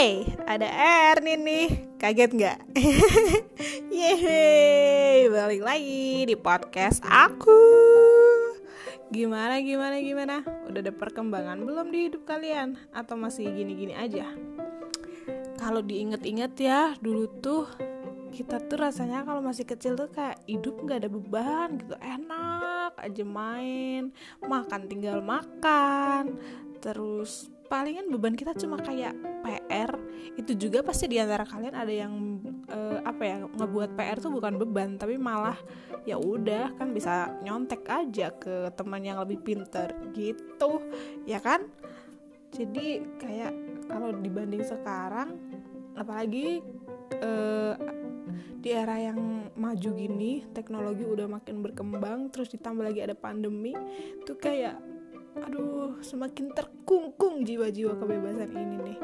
Hey, ada Erni nih. Kaget nggak? Yeay, balik lagi di podcast aku. Gimana, gimana, gimana? Udah ada perkembangan belum di hidup kalian? Atau masih gini-gini aja? Kalau diinget-inget ya, dulu tuh kita tuh rasanya kalau masih kecil tuh kayak hidup nggak ada beban gitu enak aja main makan tinggal makan terus palingan beban kita cuma kayak itu juga pasti di antara kalian ada yang uh, apa ya ngebuat PR tuh bukan beban tapi malah ya udah kan bisa nyontek aja ke teman yang lebih pinter gitu ya kan? Jadi kayak kalau dibanding sekarang apalagi uh, di era yang maju gini teknologi udah makin berkembang terus ditambah lagi ada pandemi tuh kayak aduh semakin terkungkung jiwa-jiwa kebebasan ini nih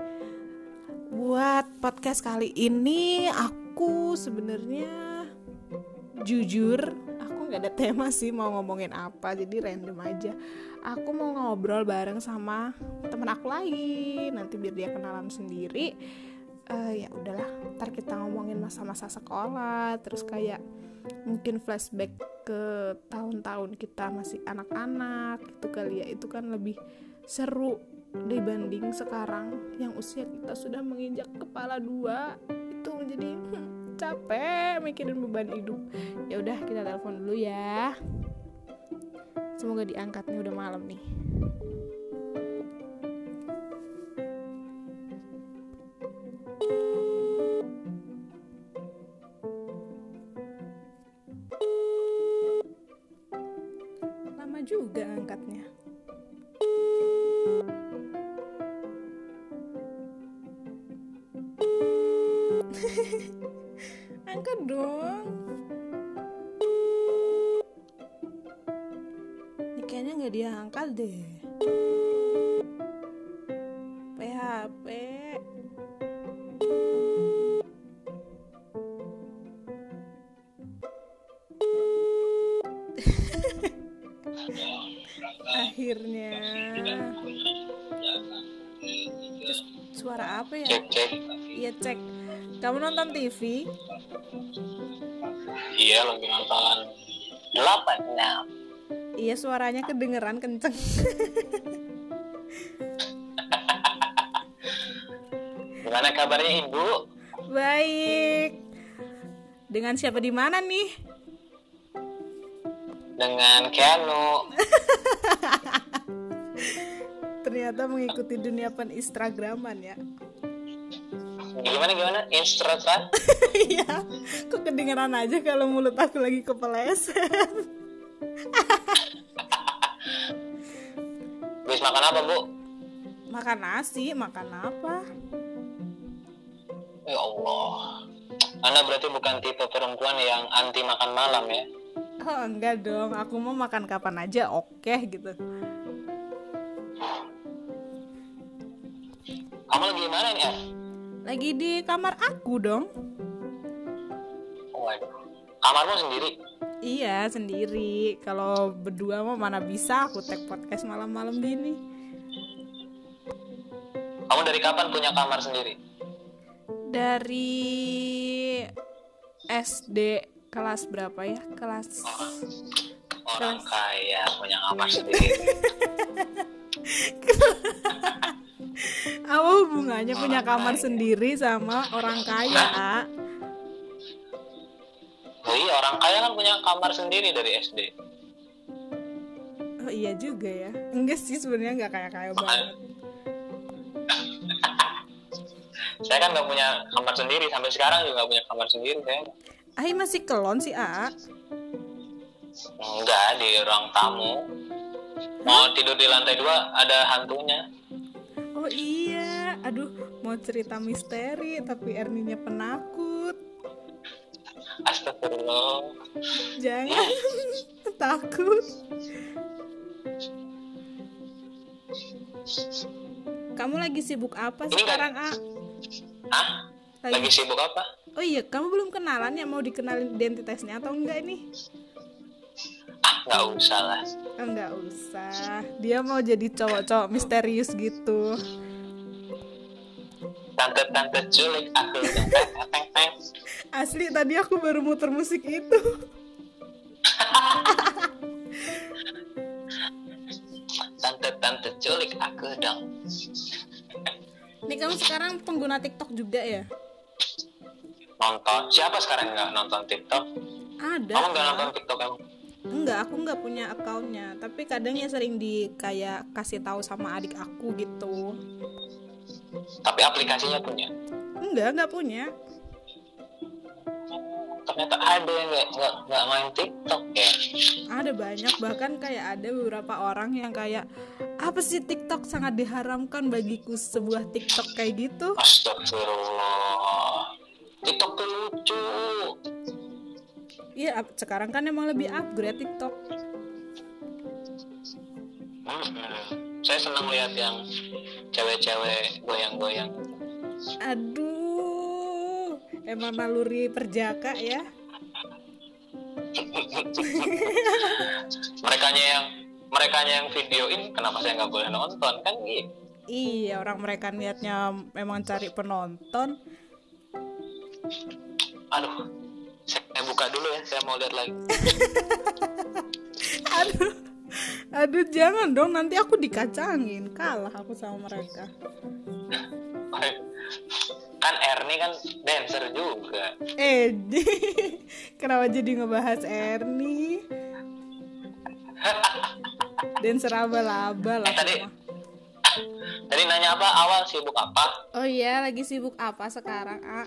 buat podcast kali ini aku sebenarnya jujur aku nggak ada tema sih mau ngomongin apa jadi random aja. Aku mau ngobrol bareng sama temen aku lagi nanti biar dia kenalan sendiri. Uh, ya udahlah ntar kita ngomongin masa-masa sekolah terus kayak mungkin flashback ke tahun-tahun kita masih anak-anak itu kali ya. Itu kan lebih seru dibanding sekarang yang usia kita sudah menginjak kepala dua itu menjadi hmm, capek mikirin beban hidup. Ya udah kita telepon dulu ya. Semoga diangkat nih udah malam nih TV iya lagi nonton delapan enam iya suaranya kedengeran kenceng. Gimana kabarnya ibu? Baik. Dengan siapa di mana nih? Dengan Keanu. Ternyata mengikuti dunia pen Instagraman ya gimana gimana? Instagram iya. Kok kedengeran aja kalau mulut aku lagi kepeleset Bis makan apa bu? Makan nasi makan apa? Ya Allah. Anda berarti bukan tipe perempuan yang anti makan malam ya? Oh enggak dong. Aku mau makan kapan aja oke okay, gitu. Kamu lagi mana nih F? Lagi di kamar aku dong. Waduh. kamarmu sendiri? Iya sendiri. Kalau berdua mah mana bisa aku tag podcast malam-malam gini. Kamu dari kapan punya kamar sendiri? Dari SD kelas berapa ya? Kelas orang kelas kaya punya kamar sendiri apa hubungannya punya kamar sendiri sama orang kaya A? oh iya orang kaya kan punya kamar sendiri dari SD oh iya juga ya. Enggak sih sebenarnya nggak kayak kaya banget. Saya kan nggak punya kamar sendiri sampai sekarang juga nggak punya kamar sendiri saya Ai masih kelon sih A. Enggak di ruang tamu. Mau tidur di lantai dua ada hantunya oh iya aduh mau cerita misteri tapi Erninya penakut. Astagfirullah. Jangan takut. Kamu lagi sibuk apa Ini sekarang A? Hah? lagi. sibuk apa? Oh iya, kamu belum kenalan ya? Mau dikenalin identitasnya atau enggak ini? Nggak usah lah Enggak usah. Dia mau jadi cowok-cowok misterius gitu. tante-tante culik aku. Asli tadi aku baru muter musik itu. tante-tante culik aku dong Ini kamu sekarang pengguna TikTok juga ya? nonton siapa sekarang nggak nonton TikTok Ada. kamu nggak nonton TikTok kamu Enggak, aku nggak punya akunnya. Tapi kadang ya sering di kayak kasih tahu sama adik aku gitu. tapi aplikasinya punya Enggak, nggak punya. ternyata ada yang nggak nggak main TikTok ya Ada banyak bahkan kayak ada beberapa orang yang kayak apa sih TikTok sangat diharamkan bagiku sebuah TikTok kayak gitu. Astagfirullah TikTok tuh lucu Iya, sekarang kan emang lebih upgrade TikTok. Mm-mm. saya senang lihat yang cewek-cewek goyang-goyang Aduh, emang naluri perjaka ya. merekanya yang merekanya yang videoin kenapa saya nggak boleh nonton kan gitu Iya, orang mereka niatnya memang cari penonton. aduh saya buka dulu ya saya mau lihat lagi Aduh, aduh jangan dong nanti aku dikacangin kalah aku sama mereka. kan Ernie kan dancer juga Eh, kenapa jadi ngebahas Ernie? Dan seraba-laba lah. Eh, tadi tadi nanya apa awal sibuk apa Oh iya, lagi sibuk apa sekarang, A?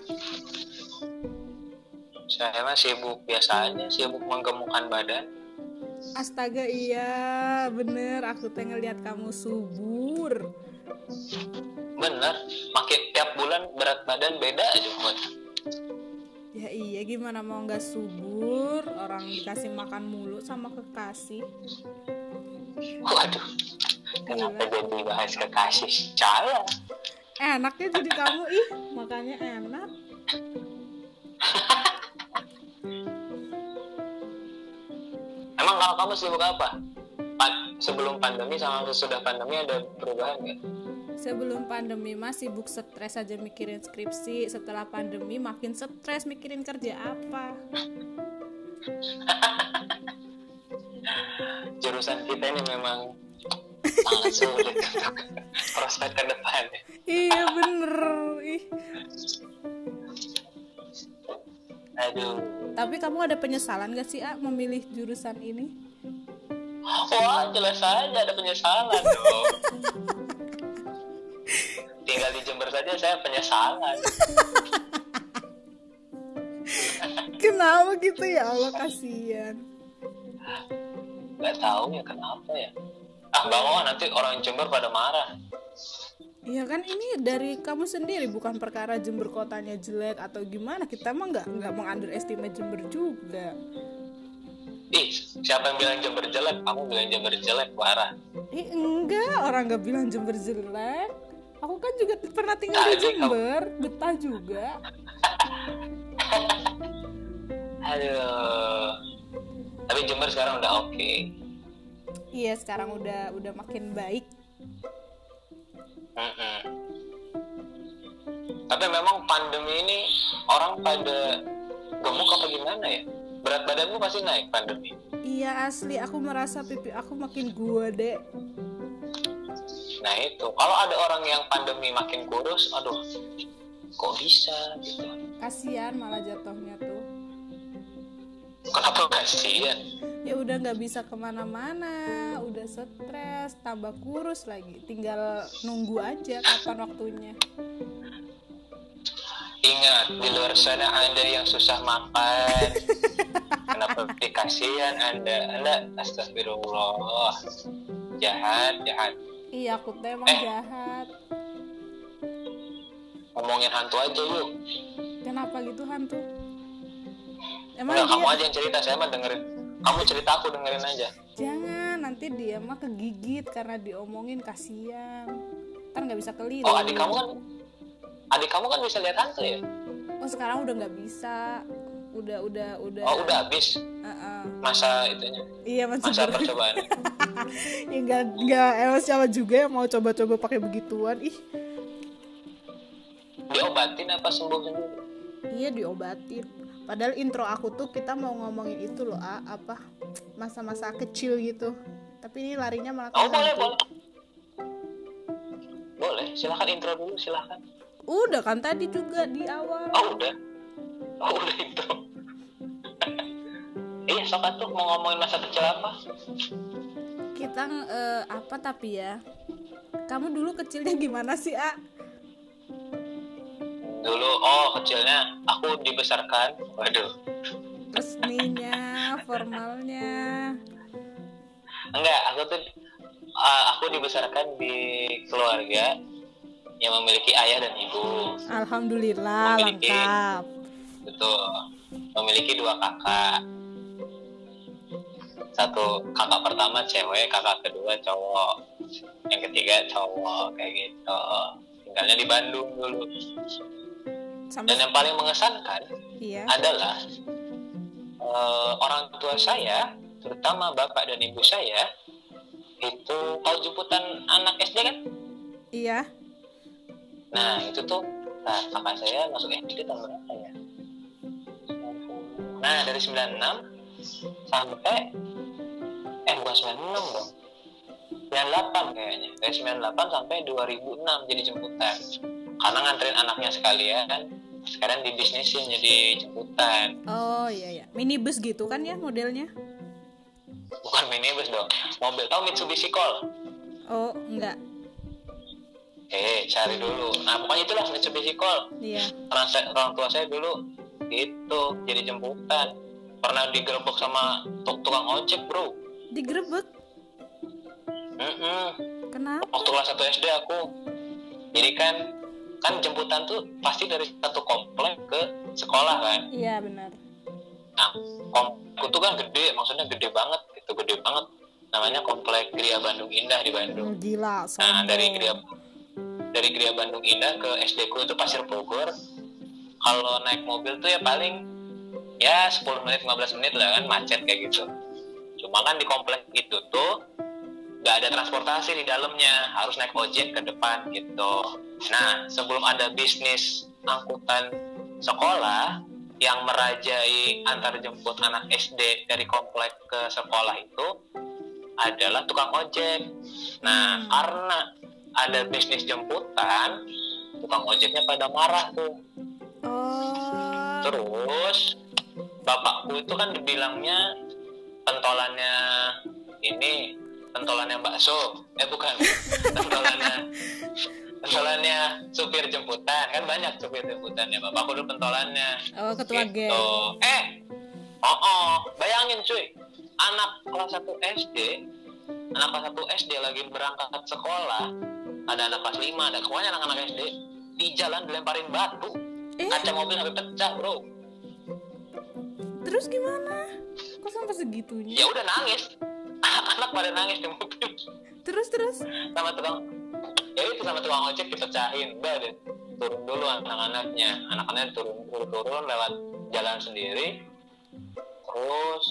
Saya mah sibuk biasa aja sibuk menggemukkan badan Astaga iya, bener. Aku teh ngeliat kamu subur. bener makin tiap bulan berat badan beda aja buat Ya iya, gimana mau nggak subur? Orang dikasih makan mulu sama kekasih. waduh kenapa jadi bahas kekasih saya Enaknya jadi kamu ih, makanya enak. emang kalau kamu sibuk apa Pa- sebelum pandemi sama sesudah pandemi ada perubahan nggak Sebelum pandemi mah sibuk stres aja mikirin skripsi. Setelah pandemi makin stres mikirin kerja apa. jurusan kita ini memang sangat sulit untuk prospek ke depan Iya bener. Aduh Tapi kamu ada penyesalan gak sih A memilih jurusan ini? wah jelas saja ada penyesalan dong tinggal di Jember saja saya penyesalan Kenapa gitu ya Allah kasihan. nggak tahu ya kenapa ya ah bang Wawan, nanti orang Jember pada marah Iya kan ini dari kamu sendiri bukan perkara Jember kotanya jelek atau gimana kita mah nggak nggak mengunderestimate Jember juga. ih siapa yang bilang Jember jelek kamu bilang Jember jelek parah Eh enggak orang nggak bilang Jember jelek. Aku kan juga pernah tinggal di Tadi kamu- Jember, betah juga. aduh tapi Jember sekarang udah oke Iya sekarang udah udah makin baik. Mm-mm. Tapi memang pandemi ini orang pada gemuk apa gimana ya? Berat badanmu pasti naik pandemi. Iya asli aku merasa pipi aku makin gua deh. Nah itu, kalau ada orang yang pandemi makin kurus, aduh, kok bisa gitu? Kasihan malah jatuhnya tuh. Kenapa kasihan? Ya udah nggak bisa ke mana-mana, udah stres, tambah kurus lagi. Tinggal nunggu aja kapan waktunya. Ingat, di luar sana ada yang susah makan. Kenapa lebih kasihan Anda? Anda astagfirullah. Jahat, jahat. Iya aku tuh emang Eh. jahat. Ngomongin hantu aja yuk. Kenapa gitu hantu? Emang Enggak, dia kamu aja yang cerita, saya mah dengerin. Kamu cerita aku dengerin aja. jangan nanti dia mah kegigit karena diomongin kasihan. Kan nggak bisa keliru. Oh, adik kamu kan adik kamu kan bisa lihat hantu ya? Oh sekarang udah nggak bisa. Udah udah udah. Oh, udah habis Heeh. masa itunya. Iya Masa ber- percobaan. ya nggak nggak emang siapa juga yang mau coba-coba pakai begituan ih diobatin apa sembuh sendiri iya diobatin padahal intro aku tuh kita mau ngomongin itu loh A, apa masa-masa kecil gitu. Tapi ini larinya malah oh boleh boleh. Boleh silahkan intro dulu silahkan. Udah kan tadi juga di awal. Oh udah. Oh udah intro. Iya sok tuh mau ngomongin masa kecil apa? Kita eh, apa tapi ya? Kamu dulu kecilnya gimana sih A? Dulu oh kecilnya aku dibesarkan. Waduh. Resminya formalnya. Enggak aku tuh uh, aku dibesarkan di keluarga yang memiliki ayah dan ibu. Alhamdulillah Memiliki- lengkap. Betul. Memiliki dua kakak. Satu kakak pertama cewek kakak kedua cowok. Yang ketiga cowok kayak gitu. Tinggalnya di Bandung dulu dan sampai yang paling mengesankan iya adalah eh, orang tua saya, terutama bapak dan ibu saya, itu tahu jemputan anak SD kan? iya Nah itu tuh, nah kakak saya masuk SD tahun berapa ya? Nah dari 96 sampai, eh bukan 96 dong, 98 kayaknya, dari 98 sampai 2006 jadi jemputan. Karena nganterin anaknya sekalian, sekarang dibisnisin jadi jemputan. oh iya iya. Minibus gitu kan ya modelnya? Bukan minibus dong mobil. Tahu Mitsubishi Colt oh enggak. Eh cari dulu. Nah pokoknya itulah Mitsubishi Colt iya. Orang, saya- orang tua saya dulu itu jadi jemputan. Pernah digerebek sama tuk- tukang ojek bro. Digerebek? Mm-mm. kenapa? Waktu kelas 1 SD aku. Jadi kan kan jemputan tuh pasti dari satu komplek ke sekolah kan iya benar nah komplekku tuh kan gede maksudnya gede banget gitu gede banget namanya komplek Gria Bandung Indah di Bandung Hmm, gila Nah, sombong. dari Gria dari Gria Bandung Indah ke SD ku itu Pasir Bogor. Kalau naik mobil tuh ya paling ya 10 menit 15 menit lah kan macet kayak gitu. Cuma kan di komplek itu tuh nggak ada transportasi di dalamnya, harus naik ojek ke depan gitu. Nah, sebelum ada bisnis angkutan sekolah yang merajai antar jemput anak SD dari komplek ke sekolah itu adalah tukang ojek. Nah, Hmm. karena ada bisnis jemputan, tukang ojeknya pada marah tuh. oh Terus bapakku itu kan dibilangnya pentolannya ini pentolannya bakso, eh bukan, pentolannya pentolannya supir jemputan. Kan banyak supir jemputan ya bapakku dulu pentolannya oh ketua gitu. geng. Eh, oh, oh, bayangin cuy, anak kelas 1 SD, anak kelas 1 SD lagi berangkat sekolah, ada anak kelas 5, ada semuanya anak-anak SD, di jalan dilemparin batu, eh kaca mobil sampai pecah bro. terus gimana? Kok sampai segitunya? Ya udah nangis, anak pada nangis di mobil. Terus terus? Sama tukang, ya itu sama tukang ojek dipecahin, udah deh turun dulu anak-anaknya, anak-anaknya turun turun turun lewat jalan sendiri, terus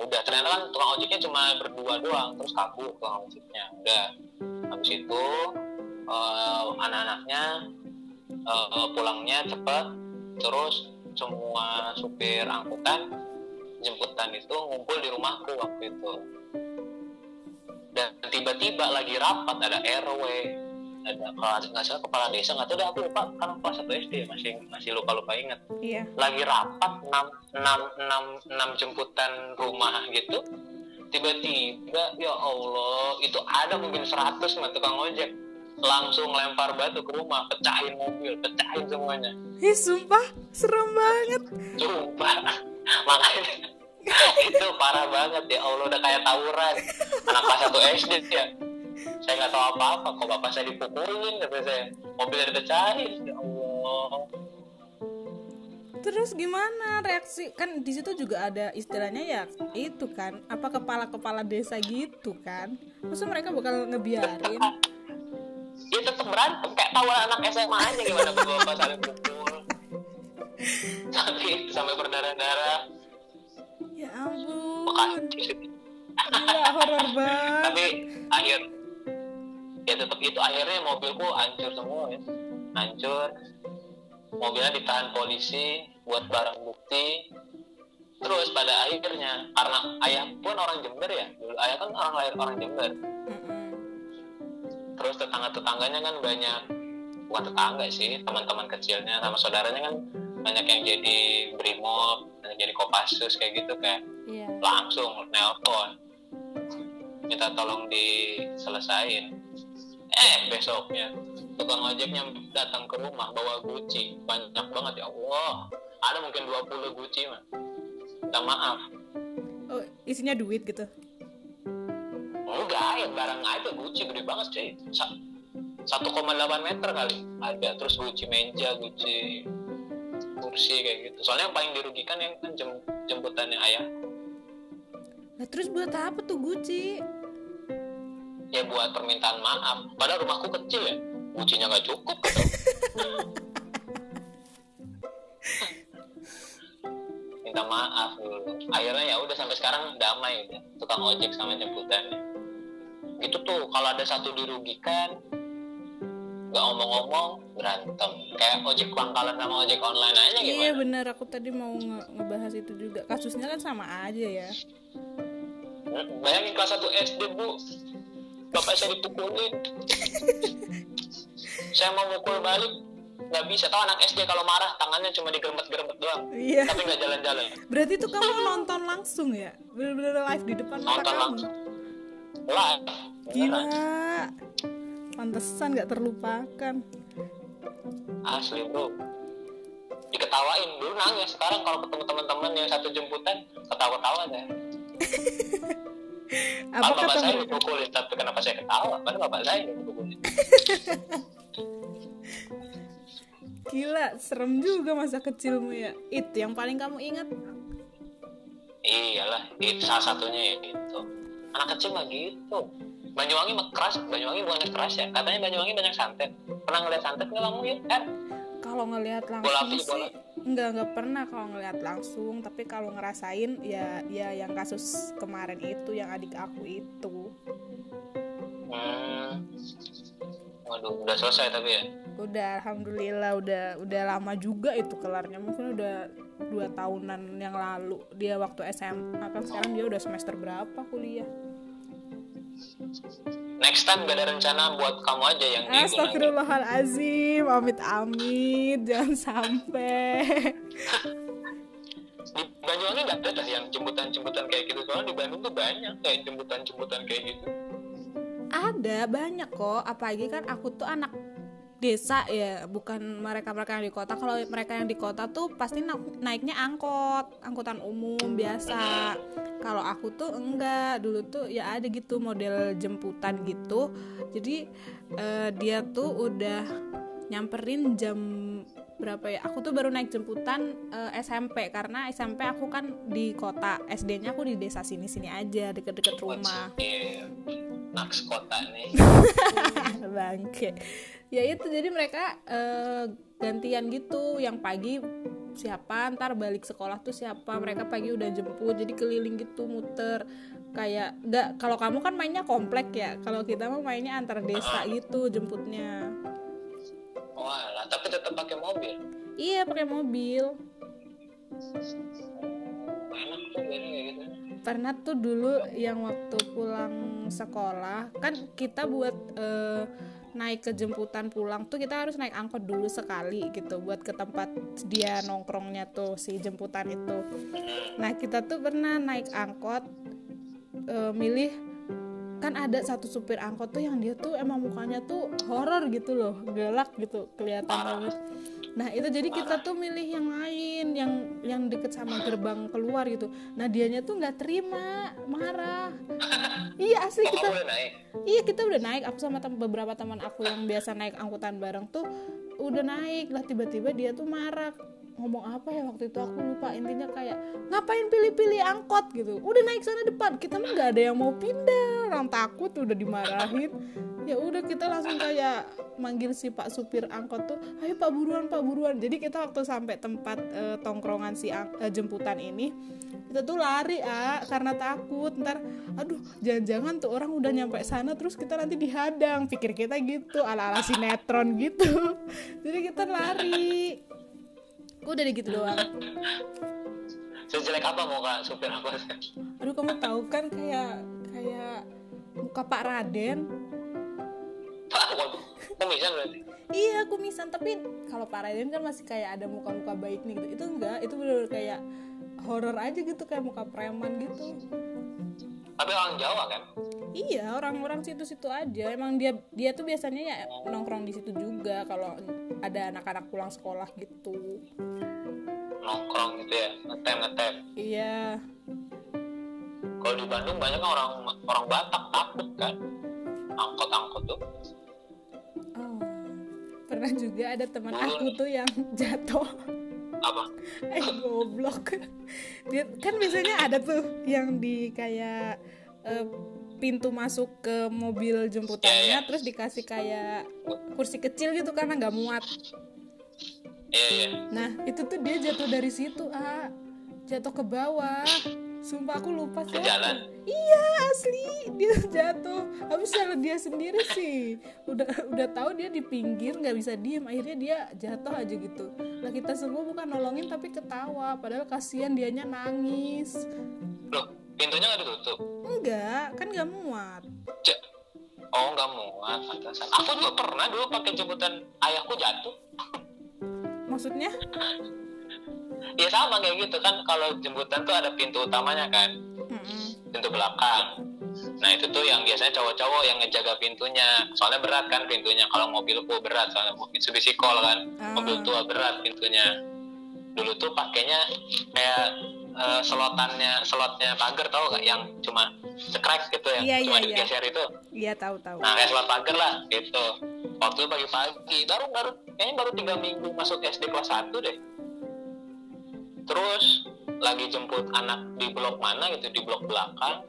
udah. Ternyata kan tukang ojeknya cuma berdua doang. Terus kabur tukang ojeknya. Udah. Habis itu eh, anak-anaknya eh, pulangnya cepat terus semua supir angkutan jemputan itu ngumpul di rumahku waktu itu dan tiba-tiba lagi rapat ada RW ada kalau nggak salah kepala desa nggak tahu deh aku lupa karena kelas satu SD masih masih lupa lupa ingat. Iya. Lagi rapat enam enam enam enam jemputan rumah gitu tiba-tiba ya Allah itu ada mungkin 100 mah tukang ojek langsung lempar batu ke rumah pecahin mobil pecahin semuanya. Ih, sumpah serem banget. Sumpah. Makanya itu parah banget ya Allah udah kayak tawuran. Anak kelas satu SD ya. Saya nggak tahu apa-apa kok bapak saya dipukulin kata saya. Mobilnya dipecahin ya Allah. Terus gimana reaksi? Kan di situ juga ada istilahnya ya itu kan apa kepala kepala desa gitu kan. Masa mereka bakal ngebiarin? Ya tetap berantem kayak tawuran anak SMA aja gimana bapak saling pukul tapi itu sampai berdarah-darah ya ampun bekas gila horor banget. Tapi akhir ya tetap itu akhirnya mobilku hancur semua ya. Hancur. Mobilnya ditahan polisi buat barang bukti. Terus pada akhirnya karena ayah pun orang Jember ya. Dulu ayah kan orang lahir orang Jember. Terus tetangga tetangganya kan banyak bukan tetangga sih teman-teman kecilnya sama saudaranya kan banyak yang jadi brimob jadi kopassus kayak gitu kayak iya. Langsung nelpon. Minta tolong diselesain. Eh besoknya tukang ojeknya datang ke rumah bawa guci banyak banget ya Allah. Ada mungkin 20 guci mah minta maaf. Oh isinya duit gitu? Enggak ya barang aja. Guci gede banget Sa- 1,8 meter kali. Ada terus guci meja guci kursi kayak gitu. Soalnya yang paling dirugikan yang kan jem- jemputannya ayah. Nah terus buat apa tuh Gucci? Ya buat permintaan maaf. Padahal rumahku kecil ya. Gucinya nggak cukup gitu. minta maaf dulu. Akhirnya ya udah sampai sekarang damai udah. Tukang ojek sama jemputannya. Gitu tuh kalau ada satu dirugikan nggak ngomong-ngomong berantem. Kayak ojek pangkalan sama ojek online aja iya gimana? bener. Aku tadi mau nge- ngebahas itu juga. Kasusnya kan sama aja ya. Bayangin kelas 1 SD bu. Bapak saya dipukulin. Saya mau mukul balik. Nggak bisa. Tahu anak SD kalau marah tangannya cuma digerebet-gerebet doang. Iya. Tapi nggak jalan-jalan. Berarti tuh kamu nonton langsung ya? Bener-bener live di depan mata nonton kamu? langsung. Live. Gila. Pantesan nggak terlupakan. Asli bro. Diketawain dulu nangis. Sekarang kalau ketemu teman-teman yang satu jemputan ketawa-ketawa deh. Apa bapak kata saya dipukulin tapi kenapa saya ketawa? Padahal bapak saya dipukulin. Gila serem juga masa kecilmu ya. Itu yang paling kamu ingat? Iyalah itu salah satunya ya gitu. Anak kecil mah gitu Banyuwangi keras Banyuwangi bukannya keras ya. Katanya Banyuwangi banyak santet. Pernah ngeliat santet nggak kamu ya kan kalau ngelihat Bola langsung bola. sih nggak nggak pernah kalau ngelihat langsung. Tapi kalau ngerasain ya ya yang kasus kemarin itu yang adik aku itu. Hmm. waduh udah selesai tapi ya? Udah alhamdulillah udah udah lama juga itu kelarnya. Mungkin udah dua tahunan yang lalu. Dia waktu SMA kan sekarang dia udah semester berapa kuliah next time gak ada rencana buat kamu aja yang Astagfirullahalazim. Amit amit. Jangan sampai. Di Banyuwangi nggak ada dah yang jemputan-jemputan kayak gitu. Soalnya di Bandung tuh banyak kayak jemputan-jemputan kayak gitu. Ada banyak kok. Apalagi kan aku tuh anak desa ya bukan mereka mereka yang di kota. Kalau mereka yang di kota tuh pasti na- naiknya angkot angkutan umum biasa. Kalau aku tuh enggak dulu tuh ya ada gitu model jemputan gitu. Jadi eh, dia tuh udah nyamperin jam berapa ya? Aku tuh baru naik jemputan eh, SMP karena SMP aku kan di kota SD-nya aku di desa sini-sini aja deket-deket rumah. Naks kota nih. Bangke. Ya itu jadi mereka eh, gantian gitu. Yang pagi siapa ntar balik sekolah tuh siapa. Mereka pagi udah jemput jadi keliling gitu muter. Kayak nggak kalau kamu kan mainnya komplek ya. Kalau kita mah mainnya antar desa gitu jemputnya wah lah tapi tetap pakai mobil. Iya pakai mobil. Enak tuh kayaknya kayak gitu. Pernah tuh dulu yang waktu pulang sekolah kan kita buat eh, naik ke jemputan pulang tuh kita harus naik angkot dulu sekali gitu buat ke tempat dia nongkrongnya tuh si jemputan itu. Nah kita tuh pernah naik angkot eh, milih kan ada satu supir angkot tuh yang dia tuh emang mukanya tuh horor gitu loh galak gitu kelihatan banget. Nah itu jadi kita tuh milih yang lain yang yang deket sama gerbang keluar gitu. Nah dianya tuh nggak terima marah. Iya asli kita kamu udah naik? Iya kita udah naik. Aku sama tem- beberapa teman aku yang biasa naik angkutan bareng tuh udah naik. Lah tiba-tiba dia tuh marah. Ngomong apa ya waktu itu? Aku lupa. Intinya kayak ngapain pilih-pilih angkot? gitu. Udah naik sana depan. Kita mah nggak ada yang mau pindah orang takut udah dimarahin. Ya udah kita langsung kayak manggil si pak supir angkot tuh ayo pak buruan pak buruan. Jadi kita waktu sampai tempat eh, tongkrongan si ang- eh, jemputan ini kita tuh lari ah karena takut. Ntar aduh jangan-jangan tuh orang udah nyampe sana terus kita nanti dihadang. Pikir kita gitu ala ala sinetron gitu. Jadi kita lari. Udah deh gitu doang. Sejelek apa muka supir apa aduh kamu tahu kan kayak kayak muka Pak Raden? Kumisan berarti? Iya kumisan. Tapi kalau Pak Raden kan masih kayak ada muka-muka baik nih gitu. Itu enggak itu bener kayak horor aja gitu kayak muka preman gitu. Tapi orang Jawa kan? Iya orang-orang situ-situ aja. Emang dia dia tuh biasanya ya nongkrong di situ juga kalau ada anak-anak pulang sekolah gitu. Nongkrong gitu ya ngetem ngetem iya kalau di Bandung banyak kan orang orang Batak takut kan. Angkot-angkot tuh. Oh. pernah juga ada teman aku tuh yang jatuh. Apa? Eh goblok. Dia kan biasanya ada tuh yang di kayak eh, pintu masuk ke mobil jemputannya Iya, iya. terus dikasih kayak kursi kecil gitu karena nggak muat. Iya iya. Nah itu tuh dia jatuh dari situ ah jatuh ke bawah sumpah aku lupa siapa. jalan iya asli. Dia jatuh. Habis salah dia sendiri sih. Udah udah tahu dia di pinggir nggak bisa diem. Akhirnya dia jatuh aja gitu. Lah kita semua bukan nolongin tapi ketawa. Padahal kasihan dianya nangis. Loh pintunya nggak ditutup? Enggak kan nggak muat. Ja- oh nggak muat. Pantasan aku juga pernah dulu pakai jemputan ayahku jatuh. Maksudnya ya sama kayak gitu kan kalau jemputan tuh ada pintu utamanya kan. Pintu belakang. Nah itu tuh yang biasanya cowok-cowok yang ngejaga pintunya. Soalnya berat kan pintunya kalau mobilku berat soalnya Mitsubishi Call kan. Ah. mobil tua berat pintunya. Dulu tuh pakainya kayak eh, selotannya slotnya pagar tau gak yang cuma cekrek gitu yang Iya, cuma iya. digeser itu. Iya tahu tahu. Nah kayak slot pagar lah gitu. Waktu pagi-pagi baru baru kayaknya baru tiga minggu masuk SD kelas 1 deh terus lagi jemput anak di blok mana gitu di blok belakang.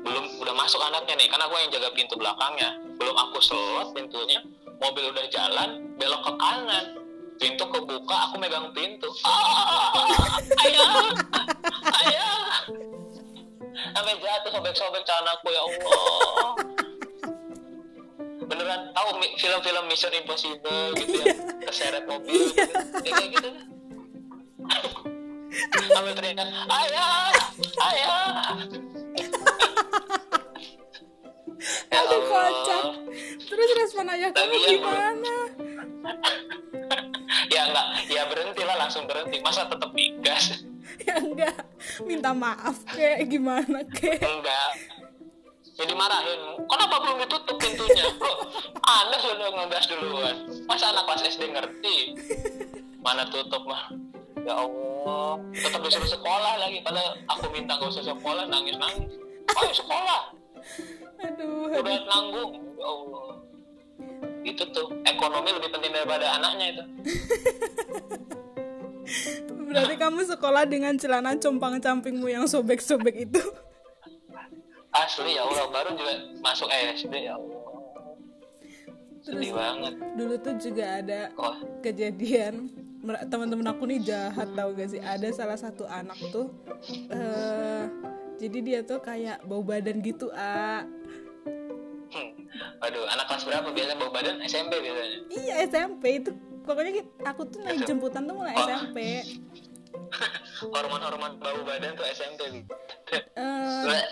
Belum udah masuk anaknya nih karena aku yang jaga pintu belakangnya. Belum aku selot pintunya mobil udah jalan belok ke kanan. Pintu kebuka aku megang pintu. Ah, ayah ayah. Sampai jatuh sobek-sobek celanaku ya Allah. Beneran tahu film-film Mission Impossible gitu ya keseret mobil gitu. Ya, kayak gitu sambil teriak ayah ayah Ya aduh kocak. Terus respon ayah kamu Lagian, gimana? Ya enggak ya berhenti lah langsung berhenti. Masa tetap digas ya enggak minta maaf kek gimana kek enggak. Jadi marahin. Kenapa belum ditutup pintunya? Loh anda sudah ngegas duluan. Masa anak kelas SD ngerti? Mana tutup mah ya Allah. Tetap disuruh sekolah lagi. Padahal aku minta gak usah sekolah nangis nangis. Ayo sekolah. Aduh udah aduh. nanggung. Ya Allah. Itu tuh ekonomi lebih penting daripada anaknya itu. Berarti kamu sekolah dengan celana compang campingmu yang sobek-sobek itu? Asli ya Allah. Baru juga masuk SD ya Allah. Sedih banget. dulu tuh juga ada oh kejadian teman-teman aku nih jahat tau gak sih ada salah satu anak tuh eh jadi dia tuh kayak bau badan gitu ah Hmm. Aduh, anak kelas berapa biasanya bau badan? SMP biasanya. iya SMP itu pokoknya aku tuh naik jemputan tuh mulai SMP Hormon-hormon bau badan tuh SMP. Eh, Bleh.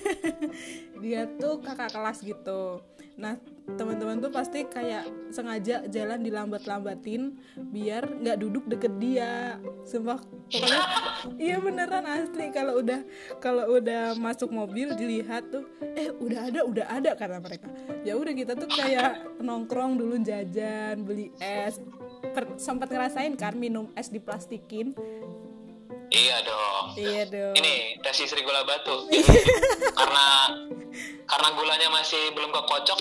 dia tuh kakak kelas gitu nah teman-teman tuh pasti kayak sengaja jalan dilambat-lambatin biar nggak duduk deket dia. Sumpah pokoknya iya beneran asli. Kalau udah kalau udah masuk mobil dilihat tuh eh udah ada udah ada kata mereka. Ya udah kita tuh kayak nongkrong dulu jajan beli es. Per- sempat ngerasain kan minum es diplastikin Iya dong. iya dong Ini tes istri gula batu. karena karena gulanya masih belum kekocok,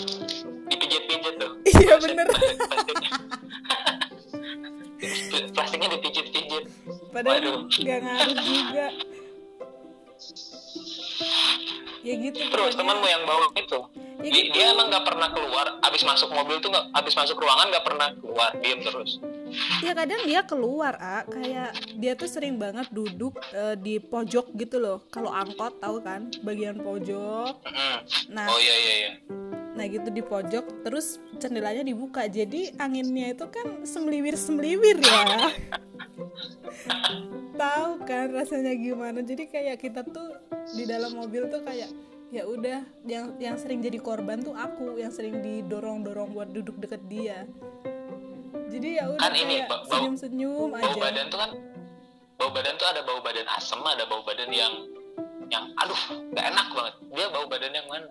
dipijit-pijit tuh. Iya, bener. Plastiknya. Plastiknya dipijit-pijit. padahal Waduh. nggak ngaruh juga ya gitu Terus temanmu yang bawa itu, Ya di- gitu. dia emang nggak pernah keluar. Abis masuk mobil tuh nggak, abis masuk ruangan nggak pernah keluar, diem terus. ya kadang dia keluar ah kayak dia tuh sering banget duduk eh, di pojok gitu loh kalau angkot tahu kan bagian pojok Mm-mm. nah Oh iya iya iya. nah gitu di pojok terus jendelanya dibuka jadi anginnya itu kan semeliwir semeliwir ya tahu kan rasanya gimana jadi kayak kita tuh di dalam mobil tuh kayak ya udah yang yang sering jadi korban tuh aku yang sering didorong dorong buat duduk deket dia. Jadi ya udah Kan ini, bau- bau- senyum senyum bau aja. badan tuh kan bau badan tuh ada bau badan asem ada bau badan yang yang aduh gak enak banget. Dia bau badan yang mana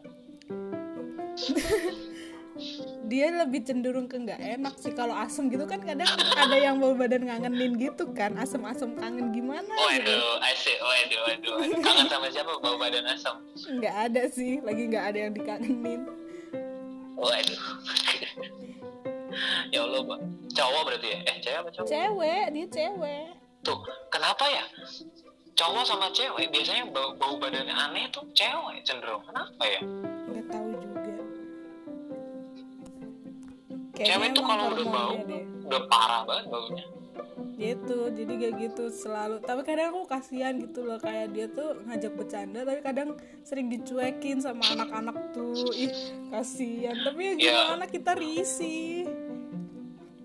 dia lebih cenderung ke nggak enak sih. Kalau asem gitu kan kadang ada yang bau badan ngangenin gitu kan. Asem-asem kangen gimana gitu. Waduh asik waduh waduh waduh. kangen sama siapa? Bau badan asem. Nggak ada sih. Lagi nggak ada yang dikangenin. Waduh. Ya Allah Pak. cowok berarti ya? Eh cewek apa cowok? Cewek. Dia cewek. Tuh kenapa ya? Cowok sama cewek biasanya bau, bau badannya aneh tuh cewek cenderung. Kenapa ya? Nggak tahu juga cewek tuh kalau udah bau deh. udah parah banget baunya. Gitu jadi kayak gitu selalu. Tapi kadang aku kasihan gitu loh kayak dia tuh ngajak bercanda tapi kadang sering dicuekin sama anak-anak tuh. Ih kasihan. Tapi ya Iya. gimana kita risih.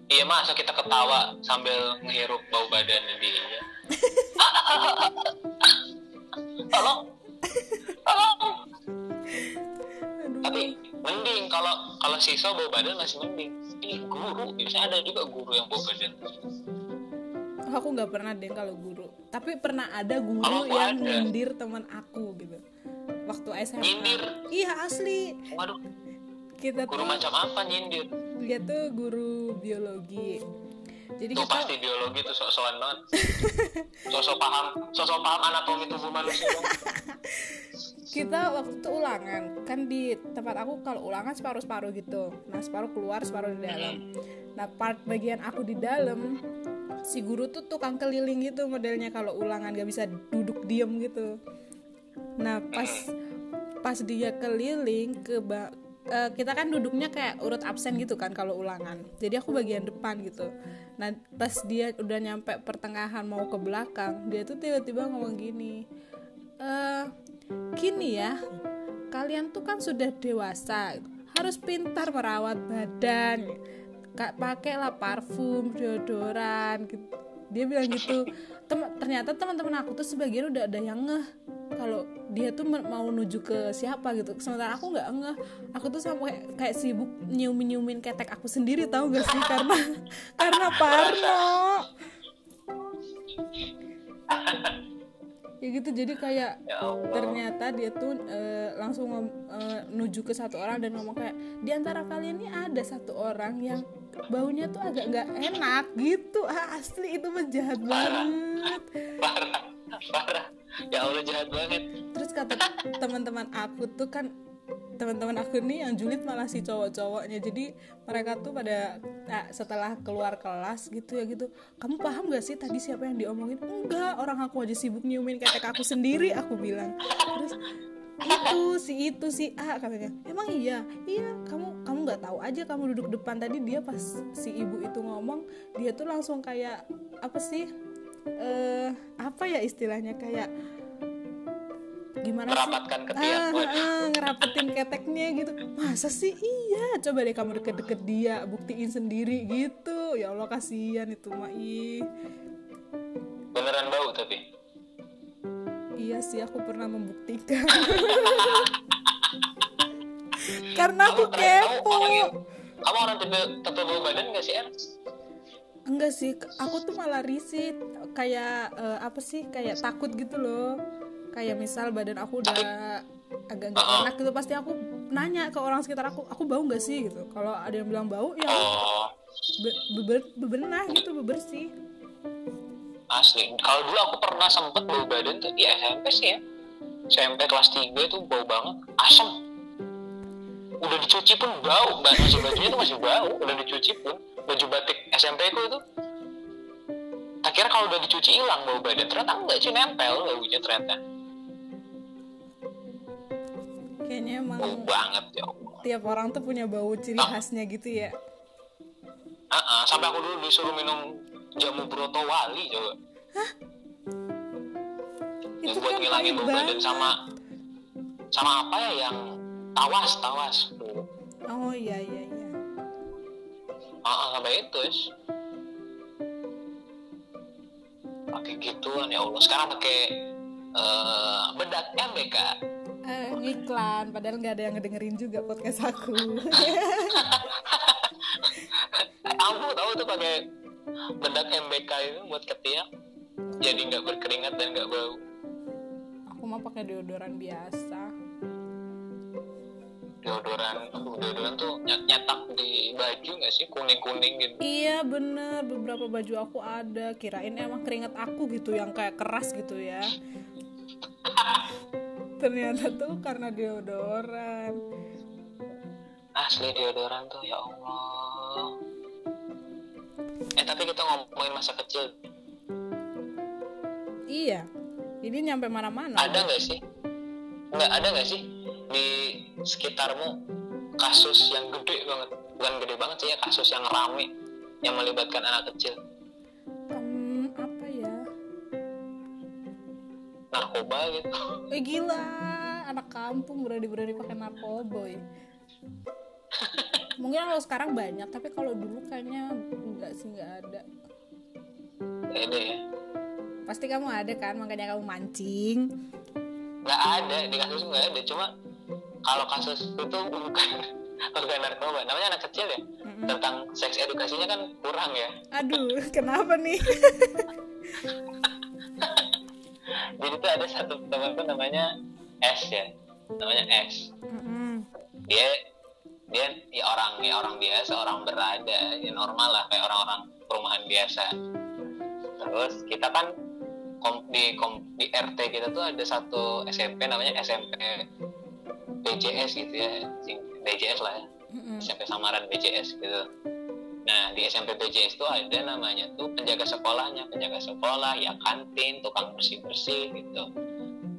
Iya masa kita ketawa sambil ngehirup bau badannya dia. Tolong mending kalau kalau siswa bau badan masih mending. Ini guru biasanya ada juga guru yang bau badan. Aku nggak pernah deh kalau guru. Tapi pernah ada guru aku yang ada. nyindir teman aku gitu. Waktu SMA Nyindir? iya asli. Waduh. Kita guru tuh macam apa nyindir? dia tuh guru biologi jadi kita pasti biologi tuh sok-sokan banget. Sosok paham sosok paham anatomi tubuh manusia. Kita waktu itu ulangan. Kan di tempat aku kalau ulangan separuh-separuh gitu. Nah separuh keluar separuh di dalam. Nah part bagian aku di dalam si guru tuh tukang keliling gitu modelnya kalau ulangan gak bisa duduk diem gitu. Nah pas pas dia keliling ke ba- eh, kita kan duduknya kayak urut absen gitu kan kalau ulangan. Jadi aku bagian depan gitu nah pas dia udah nyampe pertengahan mau ke belakang dia tuh tiba-tiba ngomong gini eh gini ya kalian tuh kan sudah dewasa harus pintar merawat badan pakailah parfum deodoran gitu dia bilang gitu Tem- ternyata teman-teman aku tuh sebagian udah ada yang ngeh. Kalau dia tuh mau nuju ke siapa gitu. Sementara aku nggak ngeh. Aku tuh sampai kayak sibuk nyiumin nyiumin ketek aku sendiri tahu gak sih? Karena karena parno ya gitu jadi kayak ya Allah. ternyata dia tuh eh, langsung nuju ke satu orang dan ngomong kayak di antara kalian ini ada satu orang yang baunya tuh agak nggak enak gitu. Ah asli itu mah jahat banget. Parah. Parah. Ya Allah jahat banget. Terus kata teman-teman aku tuh kan teman-teman aku nih yang julid malah si cowok-cowoknya. Jadi mereka tuh pada nah, setelah keluar kelas gitu ya gitu kamu paham gak sih tadi siapa yang diomongin? Enggak orang aku aja sibuk nyiumin ketek aku sendiri aku bilang. Terus itu si itu si A katanya. Emang iya? Iya kamu kamu nggak tahu aja kamu duduk depan. Tadi dia pas si ibu itu ngomong dia tuh langsung kayak apa sih eh apa ya istilahnya kayak gimana sih? Ketiak ah, Waduh. ah, ngerapetin keteknya gitu. Masa sih? Iya coba deh kamu deket-deket dia buktiin sendiri gitu. Ya Allah kasihan itu mah ih. Beneran bau tapi? Iya sih aku pernah membuktikan. Karena aku Kamu kepo. kamu orang tipe tipe bau badan gak sih Er? enggak sih aku tuh malah risih kayak eh, apa sih kayak takut gitu loh kayak misal badan aku udah agak nggak Uh-uh. enak gitu pasti aku nanya ke orang sekitar aku aku bau nggak sih? gitu. Kalau ada yang bilang bau ya be- beber- bebenah gitu bebersih. Asli. Kalau dulu aku pernah sempet bau badan tuh di SMP sih ya. SMP kelas 3 tuh bau banget asam udah dicuci pun bau baju bajunya tuh masih bau udah dicuci pun. Baju batik SMP ku itu. Tak kira kalau udah dicuci hilang bau badan. Ternyata enggak sih nempel baunya ternyata kayaknya emang bau banget ya Allah. tiap orang tuh punya bau ciri khasnya gitu ya. Ah, ah, sampai aku dulu disuruh minum jamu broto wali coba. Yang itu buat kan ngilangin bau badan sama sama apa ya yang tawas tawas. Oh iya iya iya. Ah sampai itu pakai gituan ya Allah. Sekarang pakai eh, bedak MBK eh, ngiklan padahal nggak ada yang ngedengerin juga podcast aku. Aku tahu tuh pakai bedak MBK itu buat ketiak. Jadi nggak berkeringat dan nggak bau. Aku mah pakai deodoran biasa. Deodoran deodoran tuh ny- nyetak di baju nggak sih? Kuning kuning gitu. Iya bener. Beberapa baju aku ada. Kirain emang keringet aku gitu yang kayak keras gitu ya ternyata tuh karena deodoran. Asli deodoran tuh ya Allah. Eh tapi kita ngomongin masa kecil. Iya. Ini nyampe mana-mana. Ada nggak sih? Nggak ada nggak sih? Di sekitarmu kasus yang gede banget. Bukan gede banget sih ya kasus yang rame yang melibatkan anak kecil narkoba gitu. Eh gila. Anak kampung berani-berani pakai narkoboy mungkin kalau sekarang banyak tapi kalau dulu kayaknya enggak sih nggak ada. Ada ya? Pasti kamu ada kan makanya kamu mancing. Nggak ada di kasus nggak ada. Cuma kalau kasus itu bukan bukan narkoba. Namanya anak kecil ya? Mm-mm. tentang seks edukasinya kan kurang ya. Aduh kenapa nih jadi tuh ada satu temanku namanya S ya. Namanya S. Dia dia ya orang ya orang biasa orang berada. Ya normal lah kayak orang-orang perumahan biasa. Terus kita kan kom, di kom, di RT kita tuh ada satu SMP namanya SMP BJS gitu ya. BJS lah ya. SMP Samaran BJS gitu nah di SMP BJS tuh ada namanya tuh penjaga sekolahnya penjaga sekolah ya kantin tukang bersih bersih gitu.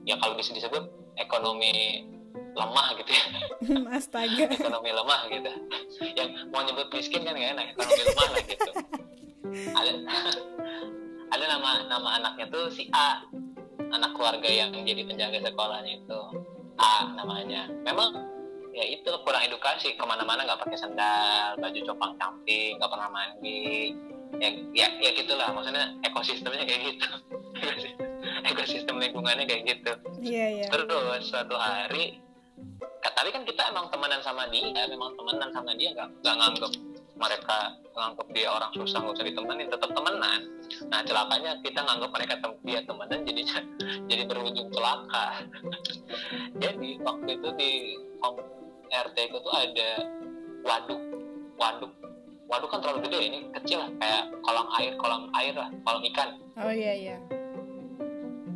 Ya kalau bisa disebut ekonomi lemah gitu ya. Astaga. Ekonomi lemah gitu. Yang mau nyebut miskin kan gak enak ekonomi lemah lah gitu. Ada ada nama nama anaknya tuh si A anak keluarga yang jadi penjaga sekolahnya itu. A namanya. Memang ya itu kurang edukasi ke mana-mana nggak pakai sandal baju copang camping nggak pernah mandi. Ya ya ya gitulah maksudnya ekosistemnya kayak gitu. Ekosistem lingkungannya kayak gitu. Iya iya. Terus suatu hari tapi kan kita emang temenan sama dia memang temenan sama dia nggak nggak nganggep mereka nganggep dia orang susah nggak usah ditemenin tetap temenan. Nah celakanya kita nganggep mereka tem dia temenan jadinya jadi berujung celaka. Jadi waktu itu di RT itu tuh ada waduk. Waduk. Waduk kan terlalu gede ini kecil lah kayak kolam air kolam air lah kolam ikan. Oh iya iya.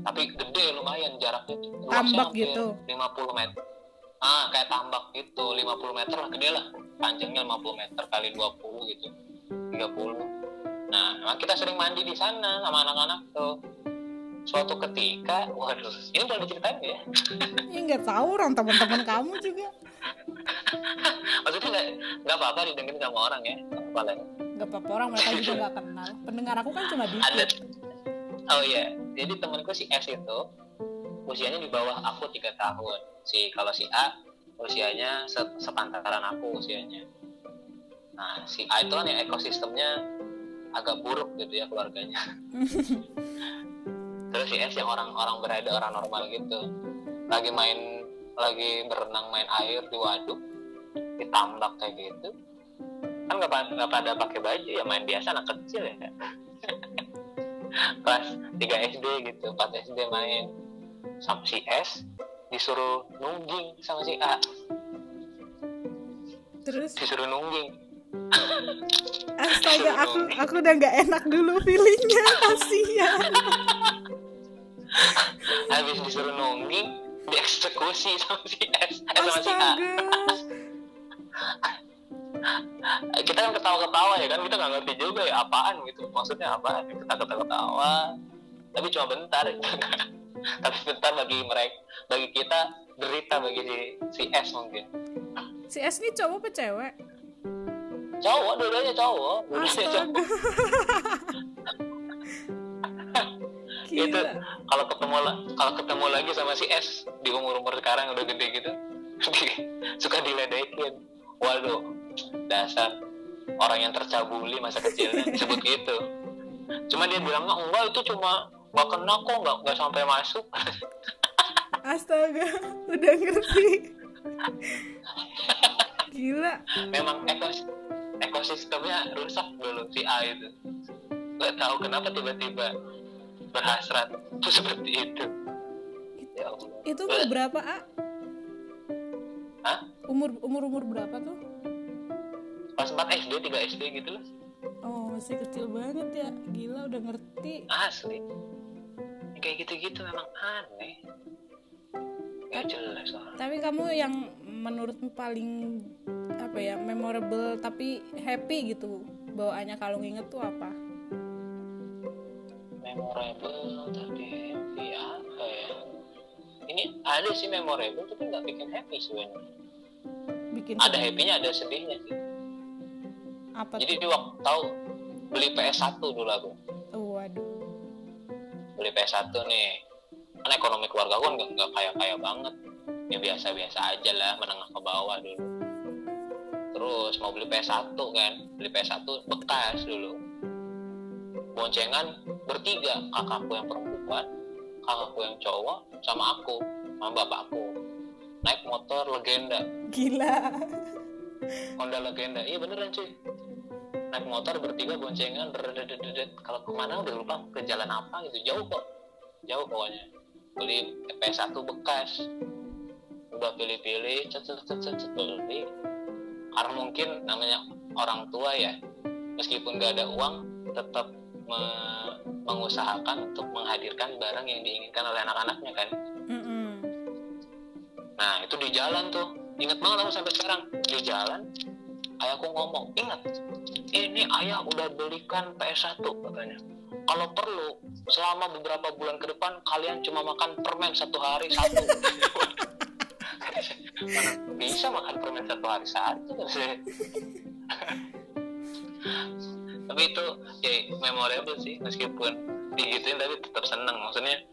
Tapi gede lumayan jaraknya Tambak gitu? 50 meter. Ah kayak tambak gitu 50 meter lah gede lah. Panjangnya 50 meter kali 20 gitu 30 nah emang kita sering mandi di sana sama anak-anak tuh suatu ketika waduh ini boleh diceritain ya? Ya nggak tahu orang teman-teman kamu juga. Maksudnya nggak nggak apa-apa didengerin sama orang ya lah ya. nggak apa-apa orang mereka juga nggak kenal. Pendengar aku kan cuma ada. dikit oh iya jadi temenku si S itu usianya di bawah aku tiga tahun. Si kalau si A usianya se- sepantaran aku usianya. Nah si A itu kan yang ekosistemnya agak buruk gitu ya keluarganya terus si S yang orang-orang berada orang normal gitu. Lagi main lagi berenang main air di waduk ditambak kayak gitu. Kan nggak nggak pada pakai baju ya main biasa anak kecil ya. Kelas 3 SD gitu 4 SD main. Sama si S disuruh nungging sama si A. Terus? Disuruh nungging. Astaga aku aku udah nggak enak dulu feelingnya kasihan habis disuruh nungging dieksekusi sama si S eh, sama si A. Kita kan ketawa-ketawa ya kan kita nggak ngerti juga ya apaan gitu. Maksudnya apaan? Kita ketawa-ketawa. Tapi cuma bentar tapi bentar bagi mereka bagi kita derita bagi si, si S mungkin. Si S ini cowok apa cewek? Cowok dua-duanya cowok. Dua-duanya cowok itu Gila. kalau ketemu la- kalau ketemu lagi sama si S di umur umur sekarang udah gede gitu suka diledekin. Waduh dasar. Orang yang tercabuli masa kecilnya disebut gitu. Cuma dia bilang enggak itu cuma nggak kena kok nggak nggak sampai masuk. Astaga udah ngerti. Gila. Memang ekos ekosistemnya rusak dulu si A itu. Nggak tahu kenapa tiba-tiba berhasrat seperti itu. Ya Allah. Itu umur berapa A? Hah? umur umur umur berapa tuh? Pas 4 SD 3 SD gitu loh oh masih kecil banget ya. Gila udah ngerti. Asli. Kayak gitu-gitu memang aneh. Gak jelas orang tapi kamu yang menurutmu paling apa ya memorable tapi happy gitu bawaannya kalau nginget tuh apa memorable tapi happy apa ya? Ini ada sih memorable tapi nggak bikin happy sebenarnya. Bikin ada sedih. happynya ada sedihnya sih. Apa jadi tuh? di waktu tahu beli PS1 dulu aku. Oh, waduh. Beli PS1 nih. Kan ekonomi keluarga aku kan nggak nggak kaya kaya banget. Ya biasa biasa aja lah menengah ke bawah dulu. Terus mau beli PS1 kan beli PS1 bekas dulu boncengan bertiga kakakku yang perempuan kakakku yang cowok sama aku sama bapakku. Naik motor legenda. Gila. Honda legenda. Iya beneran cuy. Naik motor bertiga boncengan kalau ke mana udah lupa ke jalan apa gitu. Jauh kok. Jauh pokoknya. Beli PS1 bekas. Udah pilih-pilih cet cet cet, beli. Karena mungkin namanya orang tua ya. Meskipun gak ada uang tetap me- mengusahakan untuk menghadirkan barang yang diinginkan oleh anak-anaknya kan? Mm-mm. Nah itu di jalan tuh. Ingat banget aku sampai sekarang. Di jalan Ayahku ngomong Ingat Ini ayah udah belikan PS1 katanya. Kalau perlu Selama beberapa bulan ke depan Kalian cuma makan permen satu hari satu. Mana bisa makan permen satu hari satu Tapi itu ya memorable sih Meskipun digituin tapi tetap seneng. Maksudnya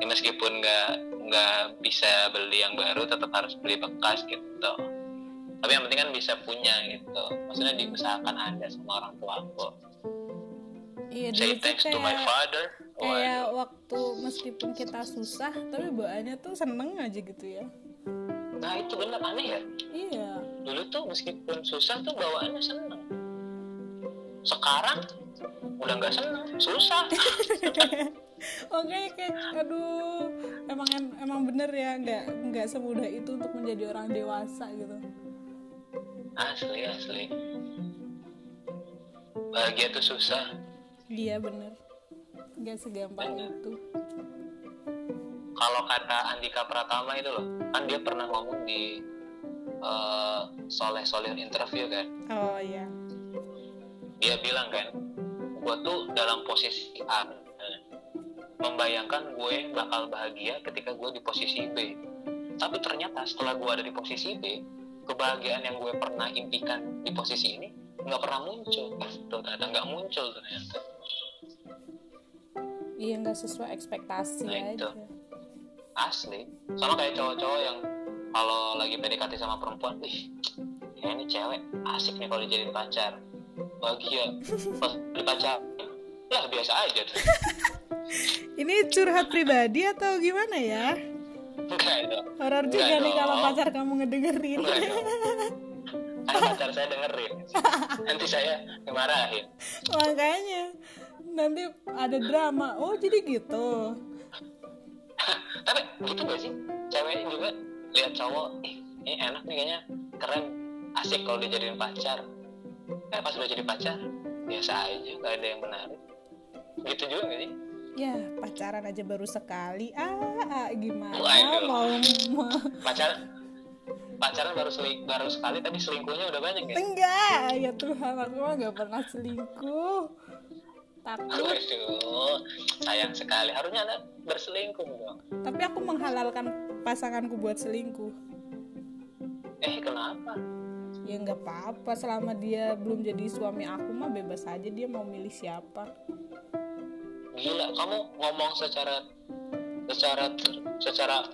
ya meskipun nggak nggak bisa beli yang baru tetap harus beli bekas gitu. Tapi yang penting kan bisa punya gitu. Maksudnya diusahakan ada sama orang tua aku. Iya say thanks to my kayak father. kayak Waduh. waktu meskipun kita susah tapi bawaannya tuh seneng aja gitu ya. Nah itu bener aneh ya? Iya. Dulu tuh meskipun susah tuh bawaannya seneng sekarang udah nggak seneng susah. Oke kayak aduh emang emang bener ya nggak nggak semudah itu untuk menjadi orang dewasa gitu. Asli asli. Bahagia tuh susah. Iya bener. Nggak segampang Bener. itu. Kalau kata Andika Pratama itu loh kan dia pernah ngomong di eh, Soleh Solihun interview kan? Oh iya dia bilang kan gue tuh dalam posisi A membayangkan gue bakal bahagia ketika gue di posisi B. Tapi ternyata setelah gue ada di posisi B kebahagiaan yang gue pernah impikan di posisi ini nggak pernah muncul. Tuh ternyata nggak muncul ternyata. Iya nggak sesuai ekspektasi Nah, itu. aja. Asli. Sama kayak cowok-cowok yang kalau lagi PDKT sama perempuan ih ya ini cewek asik nih kalau dijadiin pacar bahagia. Pas dipacar lah biasa aja tuh. Ini curhat pribadi atau gimana ya? Enggak dong horor juga Enggak nih kalau pacar kamu ngedengerin. Kan pacar saya dengerin. Nanti saya dimarahin makanya nanti ada drama. Oh jadi gitu. Tapi gitu gak sih? Cewek juga lihat cowok ini enak nih kayaknya. Keren. Asik kalau dijadiin pacar eh pas udah jadi pacar biasa aja nggak ada yang menarik gitu juga gak sih ya pacaran aja baru sekali ah, ah, gimana Waduh. mau mau pacaran pacaran baru seling, baru sekali tapi selingkuhnya udah banyak ya enggak ya Tuhan aku mah gak pernah selingkuh takut Waduh, sayang sekali. Harusnya anda berselingkuh dong. tapi aku menghalalkan pasanganku buat selingkuh Eh, kenapa? Ya nggak apa-apa selama dia belum jadi suami aku mah bebas aja dia mau milih siapa Gila, kamu ngomong secara secara secara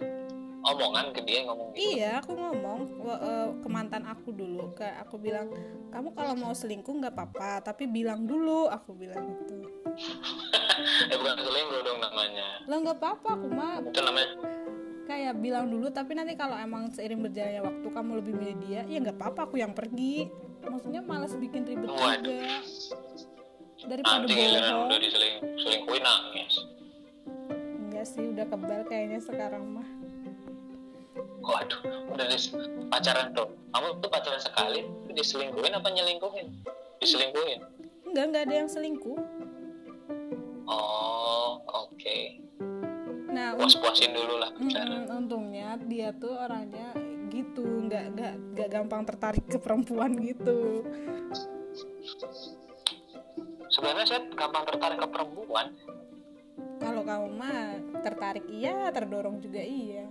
omongan ke dia ngomong gitu Iya, aku ngomong eh, ke mantan aku dulu. Ke aku bilang, kamu kalau mau selingkuh nggak apa-apa, tapi bilang dulu. Aku bilang gitu. eh bukan selingkuh dong namanya Lah nggak apa-apa, aku mah itu namanya kayak bilang dulu. Tapi nanti kalau emang seiring berjalannya waktu kamu lebih milih dia, ya nggak apa-apa, aku yang pergi. Maksudnya malas bikin ribet Waduh. juga. Daripada nanti bohong. udah diseling selingkuhin nangis Enggak sih, udah kebal kayaknya sekarang mah. waduh udah dis pacaran tuh kamu tuh pacaran sekali diselingkuhin apa nyelingkuhin diselingkuhin Enggak, enggak ada yang selingkuh. oh oke Nah, puas puasin dulu lah Mm, untungnya dia tuh orangnya gitu nggak nggak nggak gampang tertarik ke perempuan gitu. Sebenarnya saya gampang tertarik ke perempuan. Kalau kamu mah tertarik iya terdorong juga iya.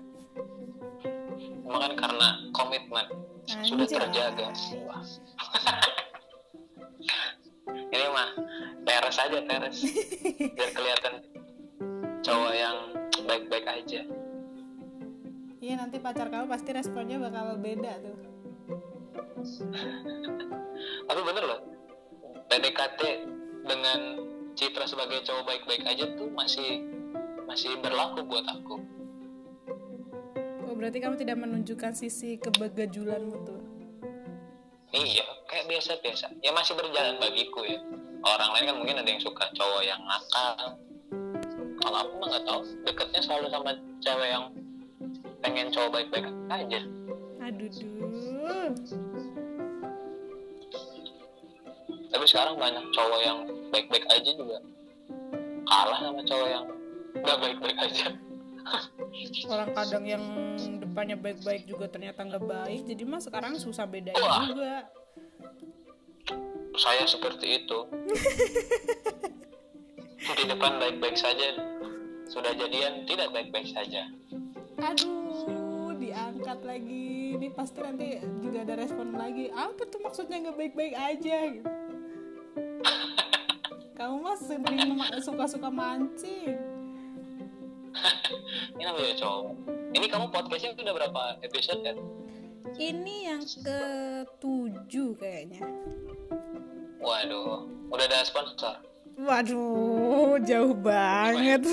Cuma kan karena komitmen sudah Anjay. terjaga. Wah. ini mah teres aja teres. Biar kelihatan cowok yang baik-baik aja. Iya nanti pacar kamu pasti responnya bakal beda tuh. Tapi bener loh PDKT dengan citra sebagai cowok baik-baik aja tuh masih masih berlaku buat aku. Oh berarti kamu tidak menunjukkan sisi kebegajulanmu tuh? Iya kayak biasa-biasa. Ya masih berjalan bagiku ya. Orang lain kan mungkin ada yang suka cowok yang nakal kalau aku mah nggak tahu. Deketnya selalu sama cewek yang pengen cowok baik-baik aja. Aduh duh tapi sekarang banyak cowok yang baik-baik aja juga. Kalah sama cowok yang nggak baik-baik aja. Orang kadang yang depannya baik-baik juga ternyata nggak baik jadi mah sekarang susah bedain Wah. juga. Saya seperti itu di depan baik-baik saja sudah jadian tidak baik-baik saja Aduh, diangkat lagi. Ini pasti nanti juga ada respon lagi. Apa tuh maksudnya nggak baik-baik aja? Gitu. Kamu mah sering suka-suka mancing. ini namanya cowok ini kamu podcastnya udah berapa episode ya Ini yang ketujuh kayaknya. waduh udah ada sponsor Waduh, jauh banget.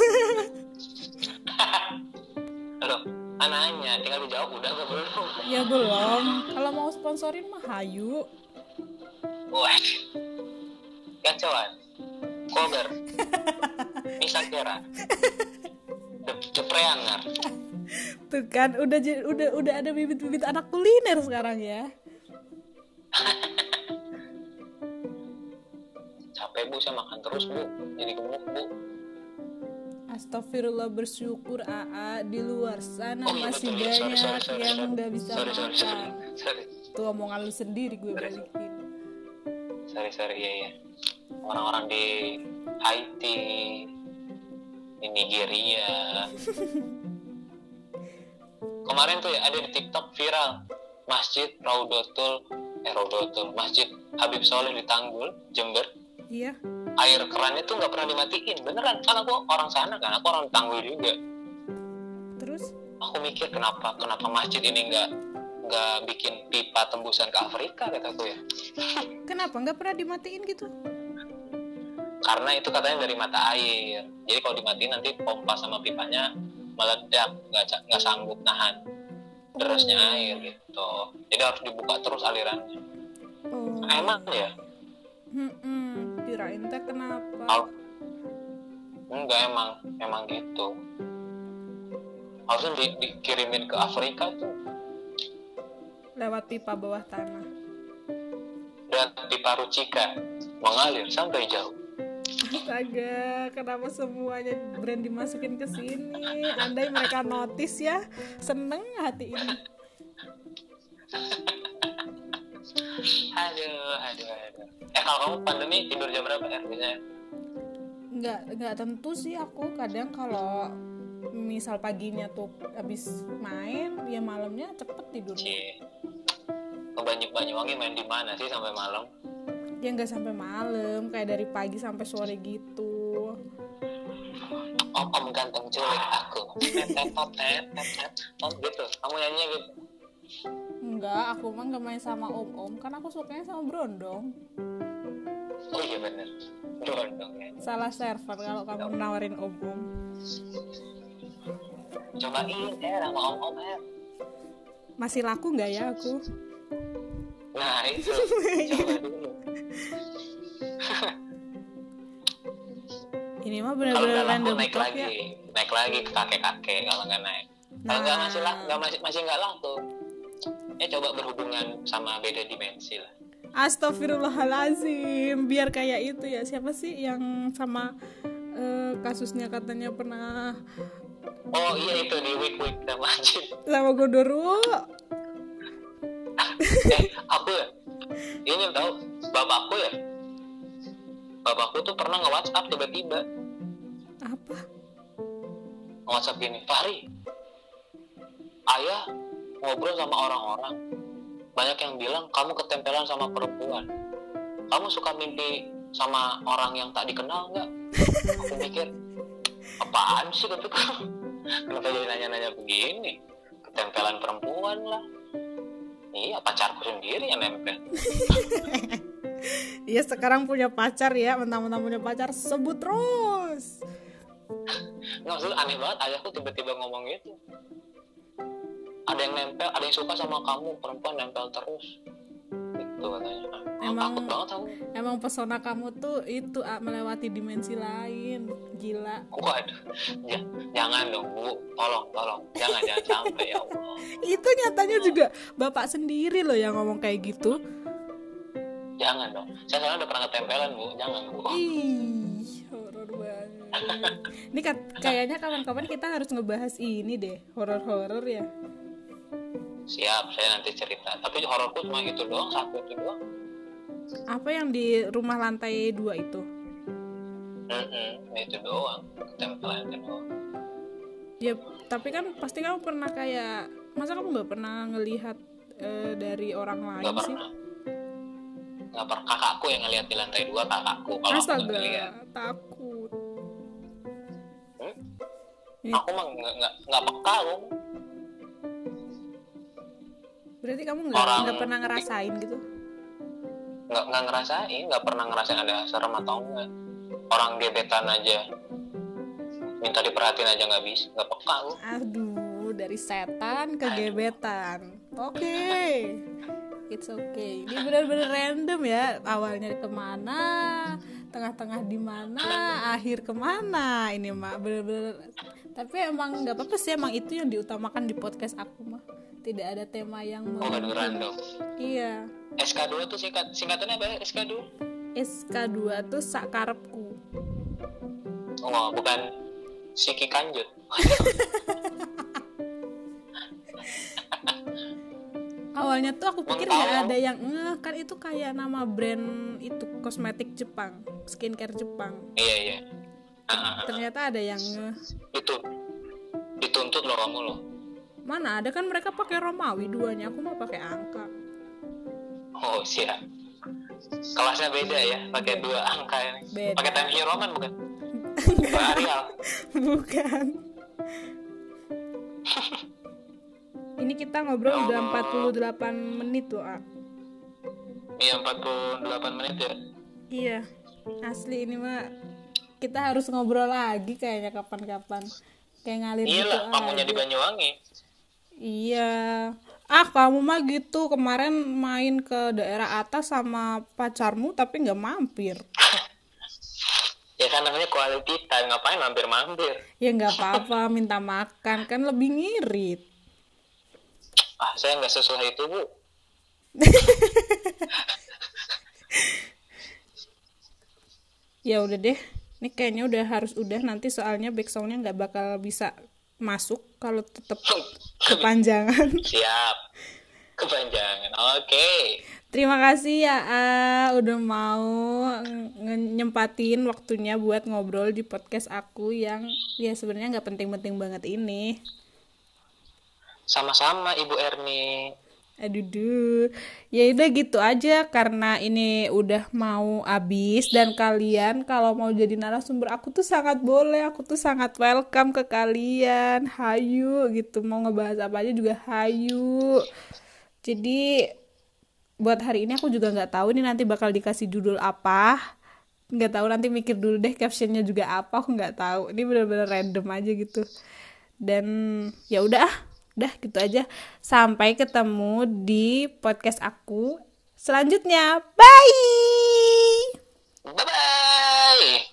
Loh, anaknya tinggal dijawab udah apa belum ya belum. Kalau mau sponsorin mah hayu. wah gacauan kober misal kira cepreanger Tuh kan udah udah udah ada bibit-bibit anak kuliner sekarang ya. capek bu. Saya makan terus bu. Jadi gemuk bu. Astagfirullah bersyukur AA di luar sana Oh iya, masih betul. Sorry, banyak sorry, sorry, yang sorry. nggak bisa sorry sorry sorry sorry. Tuh omongan lu sendiri gue balikin. sorry sorry iya iya. Orang-orang di Haiti di Nigeria. Kemarin tuh ya ada di TikTok viral. Masjid Raudatul eh Raudatul masjid Habib Soleh di Tanggul Jember Iya. air kerannya tuh nggak pernah dimatiin. Beneran kan aku orang sana kan aku orang Tanggul juga. Terus? Aku mikir kenapa kenapa masjid ini nggak nggak bikin pipa tembusan ke Afrika kataku ya. Kenapa nggak pernah dimatiin gitu? karena itu katanya dari mata air. Jadi kalau dimatiin nanti pompa sama pipanya meledak nggak nggak sanggup nahan derasnya air gitu. Jadi harus dibuka terus alirannya. Oh. emang ya Teh kenapa? enggak emang emang gitu harusnya di- dikirimin ke Afrika tuh Lewat pipa bawah tanah. dan pipa Rucika mengalir sampai jauh Astaga, kenapa semuanya brand dimasukin ke sini? Andai mereka notice ya, seneng hati ini. aduh aduh aduh eh kalau kamu pandemi tidur jam berapa ya biasanya Nggak, nggak tentu sih aku. Kadang kalau misal paginya tuh habis main, ya malamnya cepet tidurnya. Cie. ke Banyu Banyuwangi main di mana sih sampai malam Ya nggak sampai malam, kayak dari pagi sampai sore gitu. om om ganteng culik aku tetot tetot oh gitu kamu nyanyi gitu enggak aku mah nggak main sama om om kan aku sukanya sama brondong. Oh iya bener. Brondong ya. Salah server kalau kamu nawarin om om cobain eh sama om om eh masih laku nggak ya aku? Nah itu. Coba dulu. Ini mah bener-bener random naik lagi. ya. Naik lagi ke kakek kakek kalau nggak naik. Kalau nggak Nah. masih lah nggak masih masih nggak laku ya coba berhubungan sama beda dimensi lah. Astagfirullahalazim biar kayak itu ya. Siapa sih yang sama eh, kasusnya katanya pernah oh iya itu di week week sama Jin sama Godoro eh aku ya? Ini tahu bapakku ya? Bapakku tuh pernah nge WhatsApp tiba-tiba. Apa? Nge WhatsApp gini Fahri ayah ngobrol sama orang-orang. Banyak yang bilang kamu ketempelan sama perempuan. Kamu suka mimpi sama orang yang tak dikenal nggak? Aku mikir apaan sih kataku kenapa jadi nanya-nanya begini? Ketempelan perempuan lah. Iya pacarku sendiri yang nempel. Iya sekarang punya pacar ya mentang-mentang punya pacar sebut terus. Nggak maksudnya aneh banget ayahku tiba-tiba ngomong gitu ada yang nempel ada yang suka sama kamu perempuan nempel terus. Itu katanya. Ah, Emang- takut banget aku. emang pesona kamu tuh itu ah, melewati dimensi lain. Gila. Waduh. Ja- jangan dong bu. Tolong tolong. Jangan jangan sampai ya Allah. Itu nyatanya juga bapak sendiri loh yang ngomong kayak gitu. Jangan dong. Saya soalnya udah pernah ketempelan bu. Jangan bu. Ih horor banget. Ini kayaknya kawan-kawan kita harus ngebahas ini deh. Horor-horor ya siap saya nanti cerita. Tapi hororku cuma itu doang satu itu doang. Apa yang di rumah lantai dua itu? Mm-mm, itu doang. Ketempelan itu doang. Ya tapi kan pasti kamu pernah kayak masa kamu nggak pernah ngelihat eh, dari orang lain nggak sih? pernah. Nggak pernah kakakku yang ngeliat di lantai dua kakakku. Kalau aku nggak astaga ngeliat takut. Hmm? Ini- aku mah nggak nggak nggak peka aku berarti kamu nggak nggak pernah ngerasain gitu? Nggak nggak ngerasain nggak pernah ngerasain ada serem atau enggak. Orang gebetan aja. Minta diperhatiin aja nggak bisa nggak peka aku aduh dari setan ke gebetan. Oke. It's okay. Ini benar-benar random ya awalnya ke mana tengah-tengah di mana akhir ke mana. Ini mah bener-bener. Tapi emang nggak apa-apa sih emang itu yang diutamakan di podcast aku mah tidak ada tema yang oh nggak dengeran dong? Iya. SK2 tuh singkat singkatannya apa ya SK2 SK2 tuh sakarepku. Oh bukan Siki Kanjut awalnya tuh aku pikir nggak ada yang ngeh kan itu kayak nama brand itu kosmetik Jepang skincare Jepang. Iya iya. Ternyata ada yang ngeh. Itu dituntut loh kamu loh. Mana ada kan mereka pakai Romawi duanya aku mau pakai angka. Oh siap. Kelasnya beda ya pakai dua angka ini. Beda. pakai Times New Roman bukan? Arial. Bukan ini kita ngobrol udah 48 menit tuh ah. iya 48 menit ya iya asli ini mah kita harus ngobrol lagi kayaknya kapan-kapan kayak ngalir iya gitu lah kamunya di Banyuwangi Iya. Ah, kamu mah gitu. Kemarin main ke daerah atas sama pacarmu tapi nggak mampir. ya kan namanya quality time ngapain mampir-mampir Ya nggak apa-apa, minta makan kan lebih ngirit. Ah saya nggak sesusah itu bu Ya udah deh. Ini kayaknya udah harus udah nanti soalnya backsoundnya nggak bakal bisa masuk kalau tetap kepanjangan. siap kepanjangan oke Terima kasih ya ah, udah mau nyempatin waktunya buat ngobrol di podcast aku yang ya sebenarnya nggak penting-penting banget ini. Sama-sama Ibu Erni Aduh, duh. ya udah gitu aja karena ini udah mau habis dan kalian kalau mau jadi narasumber aku tuh sangat boleh, aku tuh sangat welcome ke kalian. Hayu gitu, mau ngebahas apa aja juga hayu. Jadi buat hari ini aku juga nggak tahu nih nanti bakal dikasih judul apa. Nggak tahu nanti mikir dulu deh captionnya juga apa, aku nggak tahu. Ini bener-bener random aja gitu. Dan ya udah ah, Udah gitu aja. Sampai ketemu di podcast aku selanjutnya. Bye. Bye bye.